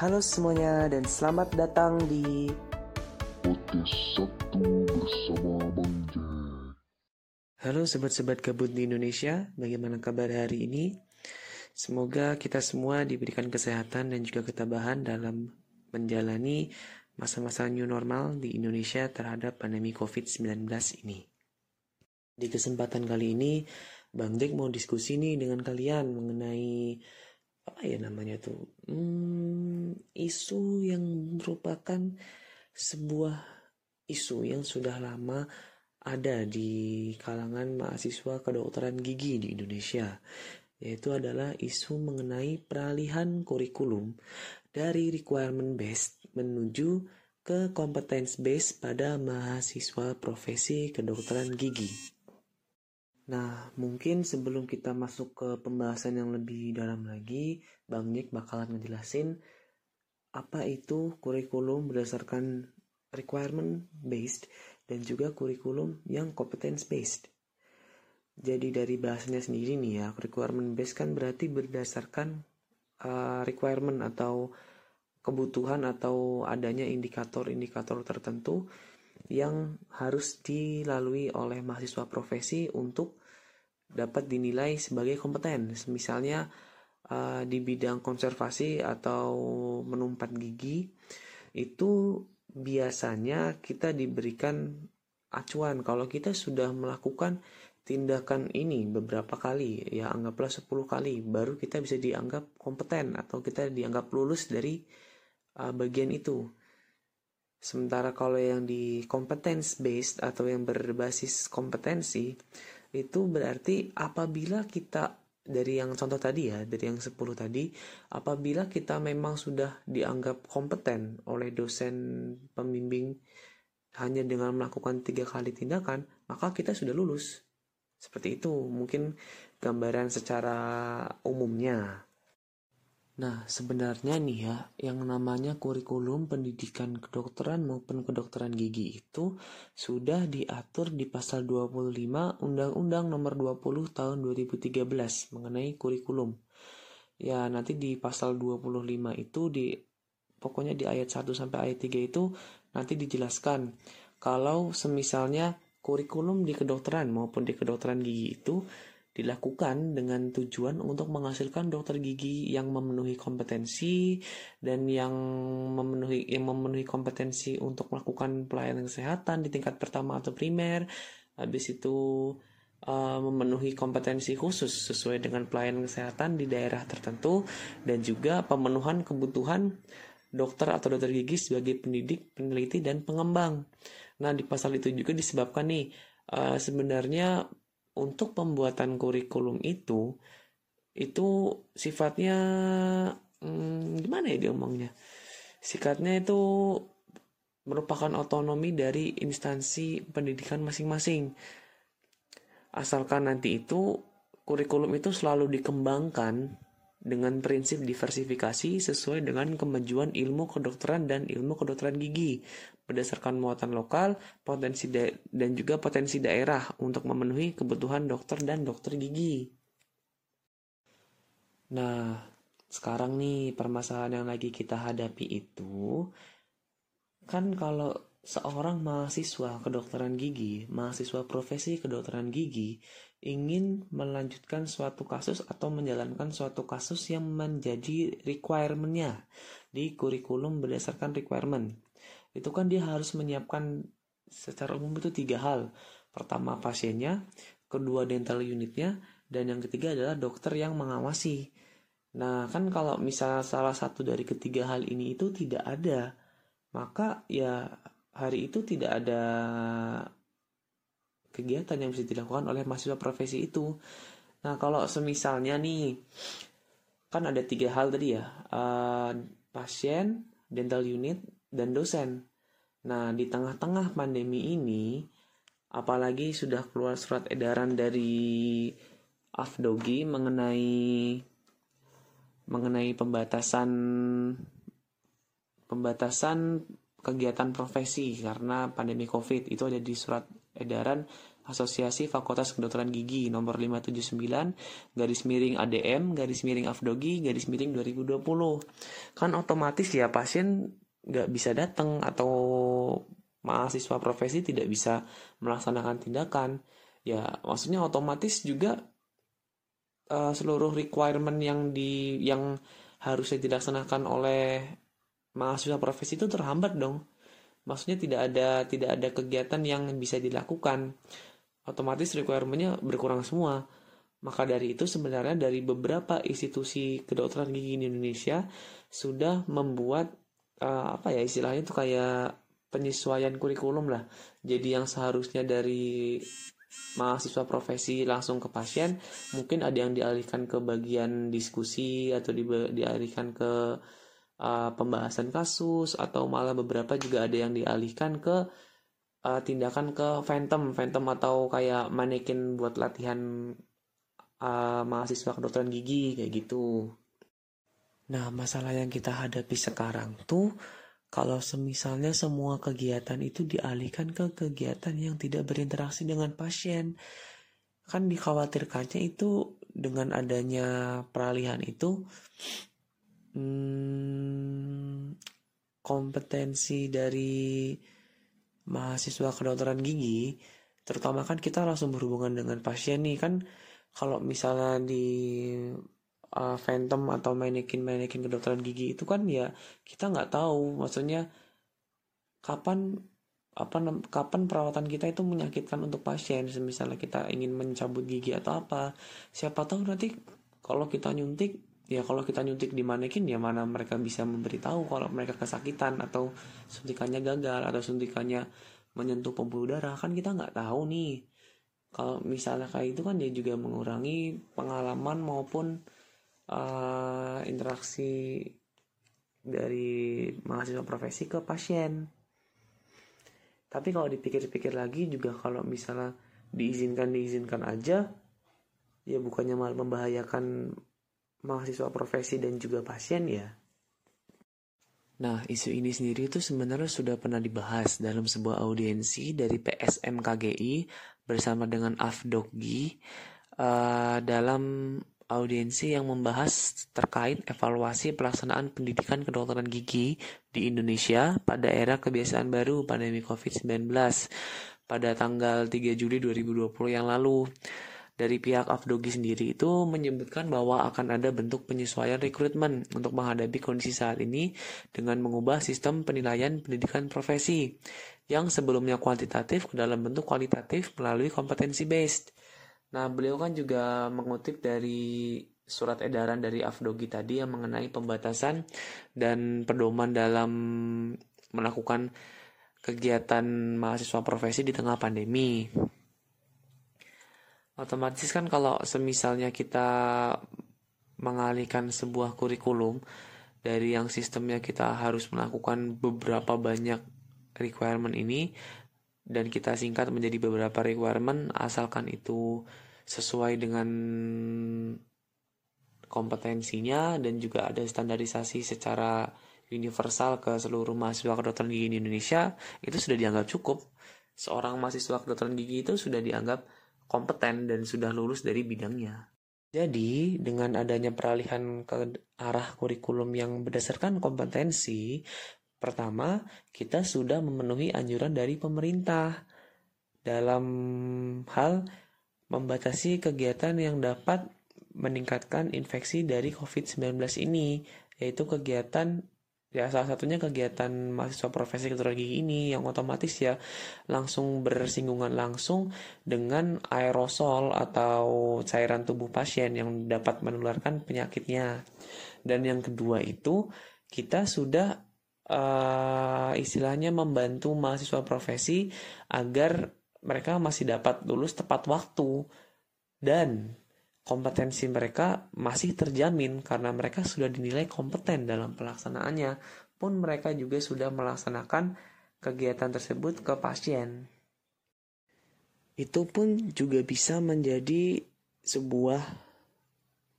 Halo semuanya dan selamat datang di Podcast Sabtu bersama Bang Jack. Halo sobat-sobat kabut di Indonesia, bagaimana kabar hari ini? Semoga kita semua diberikan kesehatan dan juga ketabahan dalam menjalani masa-masa new normal di Indonesia terhadap pandemi COVID-19 ini. Di kesempatan kali ini, Bang Jack mau diskusi nih dengan kalian mengenai apa ya namanya tuh hmm, isu yang merupakan sebuah isu yang sudah lama ada di kalangan mahasiswa kedokteran gigi di Indonesia yaitu adalah isu mengenai peralihan kurikulum dari requirement based menuju ke competence based pada mahasiswa profesi kedokteran gigi. Nah, mungkin sebelum kita masuk ke pembahasan yang lebih dalam lagi, Bang Nick bakalan ngejelasin apa itu kurikulum berdasarkan requirement based dan juga kurikulum yang competence based. Jadi dari bahasanya sendiri nih ya, requirement based kan berarti berdasarkan uh, requirement atau kebutuhan atau adanya indikator-indikator tertentu yang harus dilalui oleh mahasiswa profesi untuk dapat dinilai sebagai kompeten. Misalnya uh, di bidang konservasi atau menumpat gigi itu biasanya kita diberikan acuan kalau kita sudah melakukan tindakan ini beberapa kali ya anggaplah 10 kali baru kita bisa dianggap kompeten atau kita dianggap lulus dari uh, bagian itu. Sementara kalau yang di competence based atau yang berbasis kompetensi itu berarti apabila kita dari yang contoh tadi ya, dari yang 10 tadi, apabila kita memang sudah dianggap kompeten oleh dosen pembimbing hanya dengan melakukan tiga kali tindakan, maka kita sudah lulus. Seperti itu mungkin gambaran secara umumnya. Nah, sebenarnya nih ya, yang namanya kurikulum pendidikan kedokteran maupun kedokteran gigi itu sudah diatur di pasal 25 Undang-Undang Nomor 20 Tahun 2013 mengenai kurikulum. Ya, nanti di pasal 25 itu di pokoknya di ayat 1 sampai ayat 3 itu nanti dijelaskan kalau semisalnya kurikulum di kedokteran maupun di kedokteran gigi itu dilakukan dengan tujuan untuk menghasilkan dokter gigi yang memenuhi kompetensi dan yang memenuhi yang memenuhi kompetensi untuk melakukan pelayanan kesehatan di tingkat pertama atau primer habis itu uh, memenuhi kompetensi khusus sesuai dengan pelayanan kesehatan di daerah tertentu dan juga pemenuhan kebutuhan dokter atau dokter gigi sebagai pendidik, peneliti dan pengembang. Nah, di pasal itu juga disebabkan nih uh, sebenarnya untuk pembuatan kurikulum itu itu sifatnya hmm, gimana ya dia omongnya? Sifatnya itu merupakan otonomi dari instansi pendidikan masing-masing. Asalkan nanti itu kurikulum itu selalu dikembangkan dengan prinsip diversifikasi sesuai dengan kemajuan ilmu kedokteran dan ilmu kedokteran gigi berdasarkan muatan lokal, potensi dan juga potensi daerah untuk memenuhi kebutuhan dokter dan dokter gigi. Nah, sekarang nih permasalahan yang lagi kita hadapi itu kan kalau seorang mahasiswa kedokteran gigi, mahasiswa profesi kedokteran gigi ingin melanjutkan suatu kasus atau menjalankan suatu kasus yang menjadi requirementnya di kurikulum berdasarkan requirement. Itu kan dia harus menyiapkan secara umum itu tiga hal. Pertama pasiennya kedua dental unitnya dan yang ketiga adalah dokter yang mengawasi. Nah kan kalau misal salah satu dari ketiga hal ini itu tidak ada maka ya hari itu tidak ada kegiatan yang bisa dilakukan oleh mahasiswa profesi itu. Nah, kalau semisalnya nih, kan ada tiga hal tadi ya, uh, pasien, dental unit, dan dosen. Nah, di tengah-tengah pandemi ini, apalagi sudah keluar surat edaran dari Afdogi mengenai mengenai pembatasan pembatasan kegiatan profesi karena pandemi Covid itu ada di surat edaran Asosiasi Fakultas Kedokteran Gigi nomor 579 garis miring ADM garis miring Afdogi garis miring 2020 kan otomatis ya pasien nggak bisa datang atau mahasiswa profesi tidak bisa melaksanakan tindakan. Ya maksudnya otomatis juga uh, seluruh requirement yang di yang harusnya dilaksanakan oleh mahasiswa profesi itu terhambat dong maksudnya tidak ada tidak ada kegiatan yang bisa dilakukan otomatis requirementnya berkurang semua. Maka dari itu sebenarnya dari beberapa institusi kedokteran gigi di Indonesia sudah membuat uh, apa ya istilahnya itu kayak penyesuaian kurikulum lah. Jadi yang seharusnya dari mahasiswa profesi langsung ke pasien, mungkin ada yang dialihkan ke bagian diskusi atau di, dialihkan ke uh, pembahasan kasus atau malah beberapa juga ada yang dialihkan ke uh, tindakan ke phantom. Phantom atau kayak manekin buat latihan uh, mahasiswa kedokteran gigi kayak gitu. Nah masalah yang kita hadapi sekarang tuh kalau semisalnya semua kegiatan itu dialihkan ke kegiatan yang tidak berinteraksi dengan pasien. Kan dikhawatirkannya itu dengan adanya peralihan itu hmm, kompetensi dari mahasiswa kedokteran gigi terutama kan kita langsung berhubungan dengan pasien nih kan kalau misalnya di uh, phantom atau manekin manekin kedokteran gigi itu kan ya kita nggak tahu maksudnya kapan apa kapan perawatan kita itu menyakitkan untuk pasien. Misalnya kita ingin mencabut gigi atau apa siapa tahu nanti kalau kita nyuntik ya kalau kita nyuntik di manekin ya mana mereka bisa memberitahu kalau mereka kesakitan atau suntikannya gagal atau suntikannya menyentuh pembuluh darah. Kan kita nggak tahu nih. Kalau misalnya kayak itu kan dia juga mengurangi pengalaman maupun uh, interaksi dari mahasiswa profesi ke pasien. Tapi kalau dipikir-pikir lagi juga kalau misalnya diizinkan diizinkan aja ya bukannya malah membahayakan mahasiswa profesi dan juga pasien ya. Nah, isu ini sendiri itu sebenarnya sudah pernah dibahas dalam sebuah audiensi dari PSM KGI bersama dengan AFDOGI uh, dalam audiensi yang membahas terkait evaluasi pelaksanaan pendidikan kedokteran gigi di Indonesia pada era kebiasaan baru pandemi COVID-19 pada tanggal 3 Juli 2020 yang lalu dari pihak Afdogi sendiri itu menyebutkan bahwa akan ada bentuk penyesuaian rekrutmen untuk menghadapi kondisi saat ini dengan mengubah sistem penilaian pendidikan profesi yang sebelumnya kuantitatif ke dalam bentuk kualitatif melalui kompetensi based. Nah, beliau kan juga mengutip dari surat edaran dari Afdogi tadi yang mengenai pembatasan dan pedoman dalam melakukan kegiatan mahasiswa profesi di tengah pandemi otomatis kan kalau semisalnya kita mengalihkan sebuah kurikulum dari yang sistemnya kita harus melakukan beberapa banyak requirement ini dan kita singkat menjadi beberapa requirement asalkan itu sesuai dengan kompetensinya dan juga ada standarisasi secara universal ke seluruh mahasiswa kedokteran gigi di Indonesia itu sudah dianggap cukup. Seorang mahasiswa kedokteran gigi itu sudah dianggap kompeten dan sudah lulus dari bidangnya. Jadi, dengan adanya peralihan ke arah kurikulum yang berdasarkan kompetensi, pertama, kita sudah memenuhi anjuran dari pemerintah dalam hal membatasi kegiatan yang dapat meningkatkan infeksi dari COVID-19 ini, yaitu kegiatan ya salah satunya kegiatan mahasiswa profesi kedokteran gigi ini yang otomatis ya langsung bersinggungan langsung dengan aerosol atau cairan tubuh pasien yang dapat menularkan penyakitnya. Dan yang kedua itu kita sudah uh, istilahnya membantu mahasiswa profesi agar mereka masih dapat lulus tepat waktu. Dan kompetensi mereka masih terjamin karena mereka sudah dinilai kompeten dalam pelaksanaannya pun mereka juga sudah melaksanakan kegiatan tersebut ke pasien. Itu pun juga bisa menjadi sebuah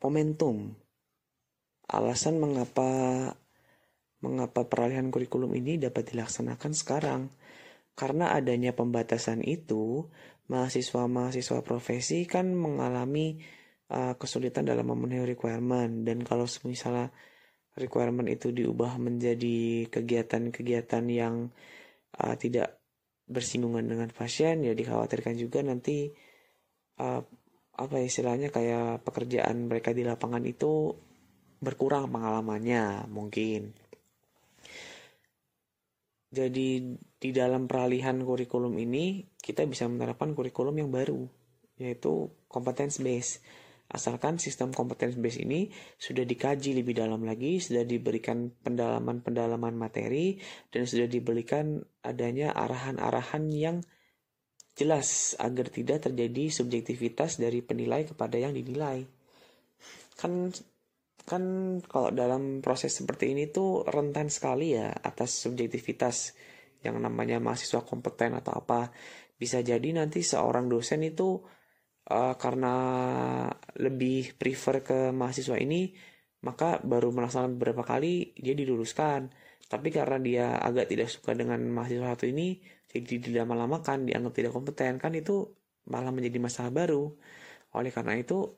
momentum. Alasan mengapa mengapa peralihan kurikulum ini dapat dilaksanakan sekarang. karena adanya pembatasan itu, mahasiswa-mahasiswa profesi kan mengalami uh, kesulitan dalam memenuhi requirement dan kalau misalnya requirement itu diubah menjadi kegiatan-kegiatan yang uh, tidak bersinggungan dengan pasien ya dikhawatirkan juga nanti uh, apa istilahnya kayak pekerjaan mereka di lapangan itu berkurang pengalamannya mungkin jadi di dalam peralihan kurikulum ini kita bisa menerapkan kurikulum yang baru yaitu competence base. Asalkan sistem competence base ini sudah dikaji lebih dalam lagi, sudah diberikan pendalaman-pendalaman materi dan sudah diberikan adanya arahan-arahan yang jelas agar tidak terjadi subjektivitas dari penilai kepada yang dinilai. Kan kan kalau dalam proses seperti ini tuh rentan sekali ya atas subjektivitas yang namanya mahasiswa kompeten atau apa bisa jadi nanti seorang dosen itu uh, karena lebih prefer ke mahasiswa ini maka baru melaksanakan beberapa kali dia diluluskan. Tapi karena dia agak tidak suka dengan mahasiswa satu ini jadi dilama-lamakan dianggap tidak kompeten kan itu malah menjadi masalah baru. Oleh karena itu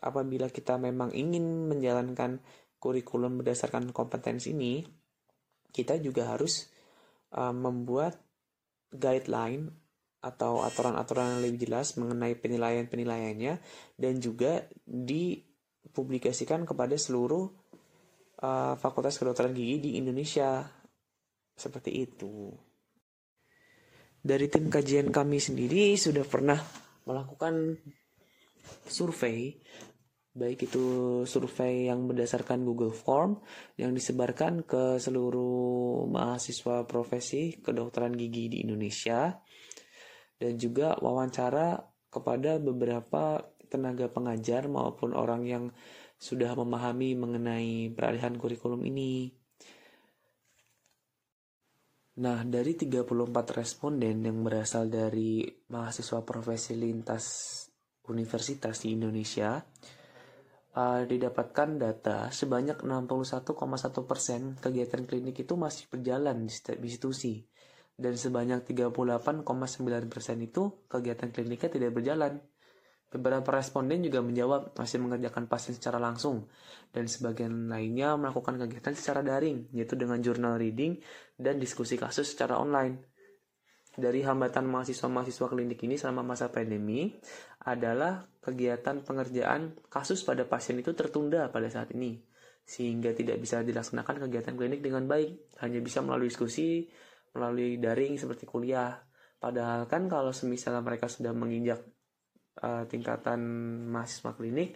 apabila kita memang ingin menjalankan kurikulum berdasarkan kompetensi ini, kita juga harus uh, membuat guideline atau aturan-aturan yang lebih jelas mengenai penilaian-penilaiannya dan juga dipublikasikan kepada seluruh uh, fakultas kedokteran gigi di Indonesia. Seperti itu. Dari tim kajian kami sendiri sudah pernah melakukan survei baik itu survei yang berdasarkan Google Form yang disebarkan ke seluruh mahasiswa profesi kedokteran gigi di Indonesia dan juga wawancara kepada beberapa tenaga pengajar maupun orang yang sudah memahami mengenai peralihan kurikulum ini. Nah, dari 34 responden yang berasal dari mahasiswa profesi lintas universitas di Indonesia, uh, didapatkan data sebanyak 61,1% kegiatan klinik itu masih berjalan di institusi dan sebanyak 38,9% itu kegiatan kliniknya tidak berjalan. Beberapa responden juga menjawab masih mengerjakan pasien secara langsung. Dan sebagian lainnya melakukan kegiatan secara daring yaitu dengan journal reading dan diskusi kasus secara online. Dari hambatan mahasiswa-mahasiswa klinik ini selama masa pandemi adalah kegiatan pengerjaan kasus pada pasien itu tertunda pada saat ini. Sehingga tidak bisa dilaksanakan kegiatan klinik dengan baik hanya bisa melalui diskusi melalui daring seperti kuliah padahal kan kalau semisal mereka sudah menginjak uh, tingkatan mahasiswa klinik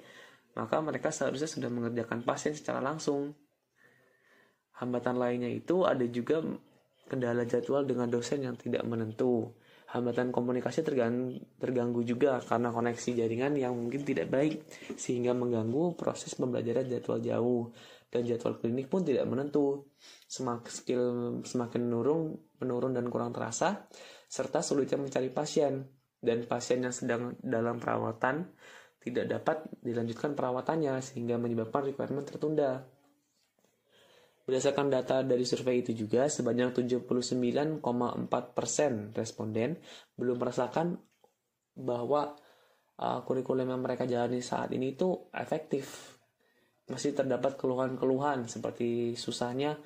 maka mereka seharusnya sudah mengerjakan pasien secara langsung hambatan lainnya itu ada juga kendala jadwal dengan dosen yang tidak menentu. Hambatan komunikasi terganggu, terganggu juga karena koneksi jaringan yang mungkin tidak baik sehingga mengganggu proses pembelajaran jadwal jauh dan jadwal klinik pun tidak menentu. Semakin skill semakin menurun, menurun dan kurang terasa serta sulitnya mencari pasien dan pasien yang sedang dalam perawatan tidak dapat dilanjutkan perawatannya sehingga menyebabkan requirement tertunda. Berdasarkan data dari survei itu juga, sebanyak 79,4% responden belum merasakan bahwa uh, kurikulum yang mereka jalani saat ini itu efektif. Masih terdapat keluhan-keluhan seperti susahnya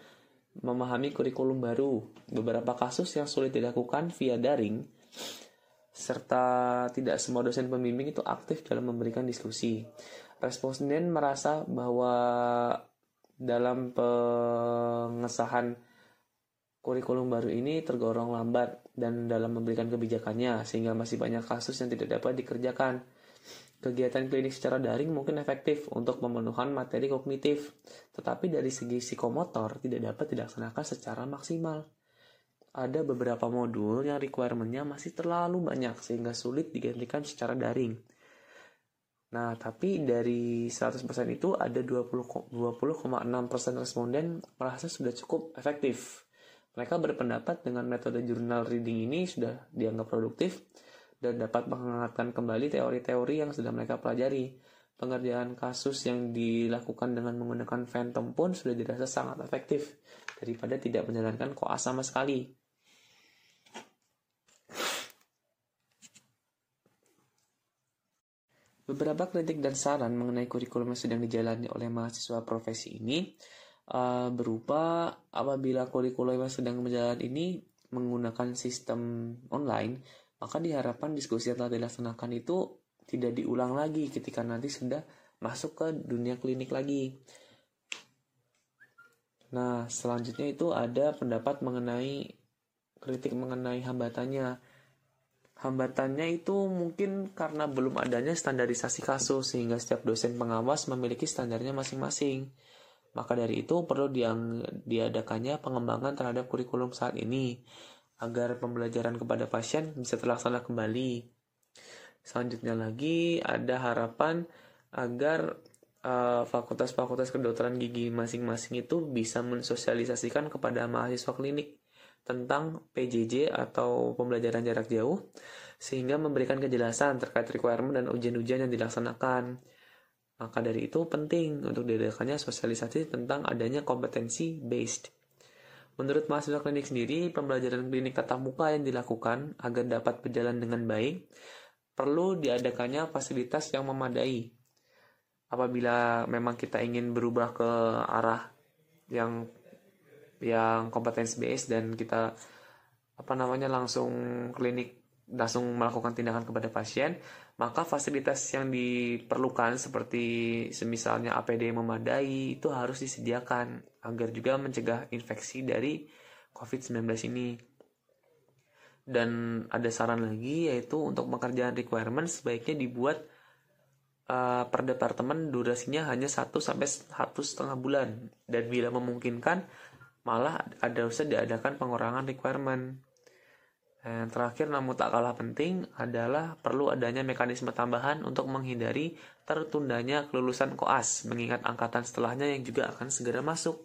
memahami kurikulum baru, beberapa kasus yang sulit dilakukan via daring, serta tidak semua dosen pembimbing itu aktif dalam memberikan diskusi. Responden merasa bahwa dalam pengesahan kurikulum baru ini tergolong lambat dan dalam memberikan kebijakannya sehingga masih banyak kasus yang tidak dapat dikerjakan. Kegiatan klinik secara daring mungkin efektif untuk pemenuhan materi kognitif, tetapi dari segi psikomotor tidak dapat dilaksanakan secara maksimal. Ada beberapa modul yang requirementnya masih terlalu banyak sehingga sulit digantikan secara daring. Nah, tapi dari 100% itu ada 20,6% 20, responden merasa sudah cukup efektif. Mereka berpendapat dengan metode jurnal reading ini sudah dianggap produktif dan dapat menghangatkan kembali teori-teori yang sudah mereka pelajari. Pengerjaan kasus yang dilakukan dengan menggunakan phantom pun sudah dirasa sangat efektif daripada tidak menjalankan koas sama sekali. Beberapa kritik dan saran mengenai kurikulum yang sedang dijalani oleh mahasiswa profesi ini uh, berupa apabila kurikulum yang sedang berjalan ini menggunakan sistem online maka diharapkan diskusi yang telah dilaksanakan itu tidak diulang lagi ketika nanti sudah masuk ke dunia klinik lagi. Nah, selanjutnya itu ada pendapat mengenai kritik mengenai hambatannya. Hambatannya itu mungkin karena belum adanya standarisasi kasus sehingga setiap dosen pengawas memiliki standarnya masing-masing. Maka dari itu perlu diadakannya pengembangan terhadap kurikulum saat ini agar pembelajaran kepada pasien bisa terlaksana kembali. Selanjutnya lagi ada harapan agar uh, fakultas-fakultas kedokteran gigi masing-masing itu bisa mensosialisasikan kepada mahasiswa klinik tentang PJJ atau pembelajaran jarak jauh sehingga memberikan kejelasan terkait requirement dan ujian-ujian yang dilaksanakan. Maka dari itu penting untuk diadakannya sosialisasi tentang adanya kompetensi based. Menurut mahasiswa klinik sendiri, pembelajaran klinik tatap muka yang dilakukan agar dapat berjalan dengan baik, perlu diadakannya fasilitas yang memadai. Apabila memang kita ingin berubah ke arah yang yang kompetensi based dan kita apa namanya langsung klinik langsung melakukan tindakan kepada pasien, maka fasilitas yang diperlukan seperti semisalnya APD yang memadai itu harus disediakan agar juga mencegah infeksi dari COVID-19 ini. Dan ada saran lagi yaitu untuk pekerjaan requirement sebaiknya dibuat uh, per departemen durasinya hanya 1 sampai satu setengah bulan dan bila memungkinkan malah ada usah diadakan pengurangan requirement yang terakhir namun tak kalah penting adalah perlu adanya mekanisme tambahan untuk menghindari tertundanya kelulusan koas mengingat angkatan setelahnya yang juga akan segera masuk.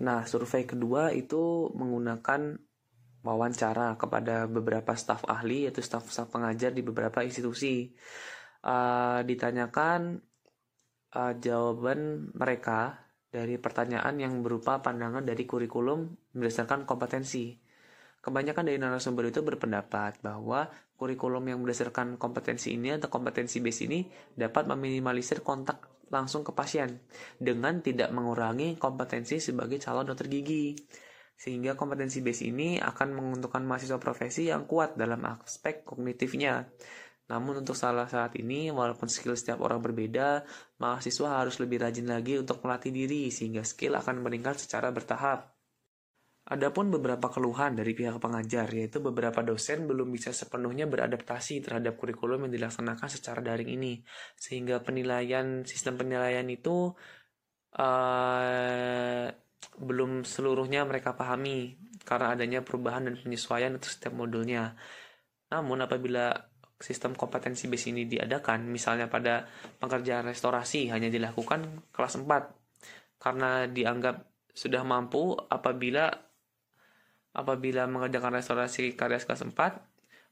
Nah, survei kedua itu menggunakan wawancara kepada beberapa staf ahli yaitu staf-staf pengajar di beberapa institusi. Uh, ditanyakan uh, jawaban mereka dari pertanyaan yang berupa pandangan dari kurikulum berdasarkan kompetensi. Kebanyakan dari narasumber itu berpendapat bahwa kurikulum yang berdasarkan kompetensi ini atau kompetensi base ini dapat meminimalisir kontak langsung ke pasien dengan tidak mengurangi kompetensi sebagai calon dokter gigi. Sehingga kompetensi base ini akan menguntungkan mahasiswa profesi yang kuat dalam aspek kognitifnya. Namun untuk salah saat ini, walaupun skill setiap orang berbeda, mahasiswa harus lebih rajin lagi untuk melatih diri sehingga skill akan meningkat secara bertahap. Adapun beberapa keluhan dari pihak pengajar, yaitu beberapa dosen belum bisa sepenuhnya beradaptasi terhadap kurikulum yang dilaksanakan secara daring ini, sehingga penilaian sistem penilaian itu uh, belum seluruhnya mereka pahami karena adanya perubahan dan penyesuaian untuk setiap modulnya. Namun apabila sistem kompetensi base ini diadakan, misalnya pada pekerjaan restorasi hanya dilakukan kelas 4 karena dianggap sudah mampu apabila apabila mengerjakan restorasi karya kelas 4,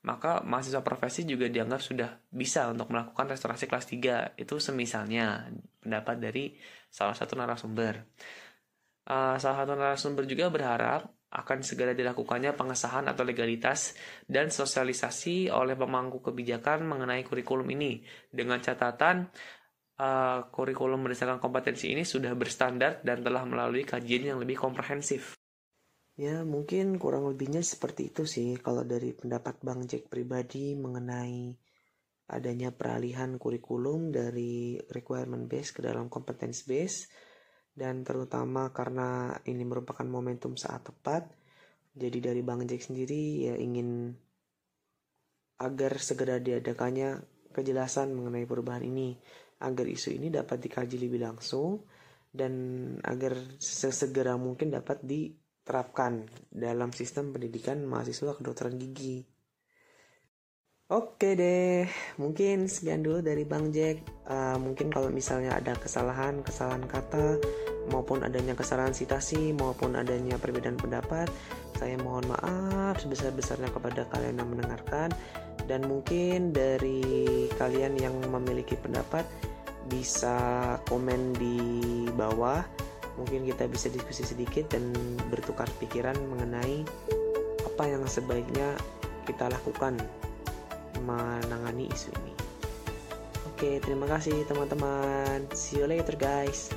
maka mahasiswa profesi juga dianggap sudah bisa untuk melakukan restorasi kelas 3. Itu semisalnya pendapat dari salah satu narasumber. Uh, salah satu narasumber juga berharap akan segera dilakukannya pengesahan atau legalitas dan sosialisasi oleh pemangku kebijakan mengenai kurikulum ini dengan catatan uh, kurikulum berdasarkan kompetensi ini sudah berstandar dan telah melalui kajian yang lebih komprehensif. Ya mungkin kurang lebihnya seperti itu sih kalau dari pendapat Bang Jack pribadi mengenai adanya peralihan kurikulum dari requirement base ke dalam competence base dan terutama karena ini merupakan momentum saat tepat jadi dari Bang Jack sendiri ya ingin agar segera diadakannya kejelasan mengenai perubahan ini agar isu ini dapat dikaji lebih langsung dan agar sesegera mungkin dapat di terapkan dalam sistem pendidikan mahasiswa kedokteran gigi. Oke deh, mungkin sekian dulu dari Bang Jack. Uh, mungkin kalau misalnya ada kesalahan, kesalahan kata, maupun adanya kesalahan citasi, maupun adanya perbedaan pendapat, saya mohon maaf sebesar-besarnya kepada kalian yang mendengarkan. Dan mungkin dari kalian yang memiliki pendapat, bisa komen di bawah mungkin kita bisa diskusi sedikit dan bertukar pikiran mengenai apa yang sebaiknya kita lakukan menangani isu ini. Oke, terima kasih teman-teman. See you later guys.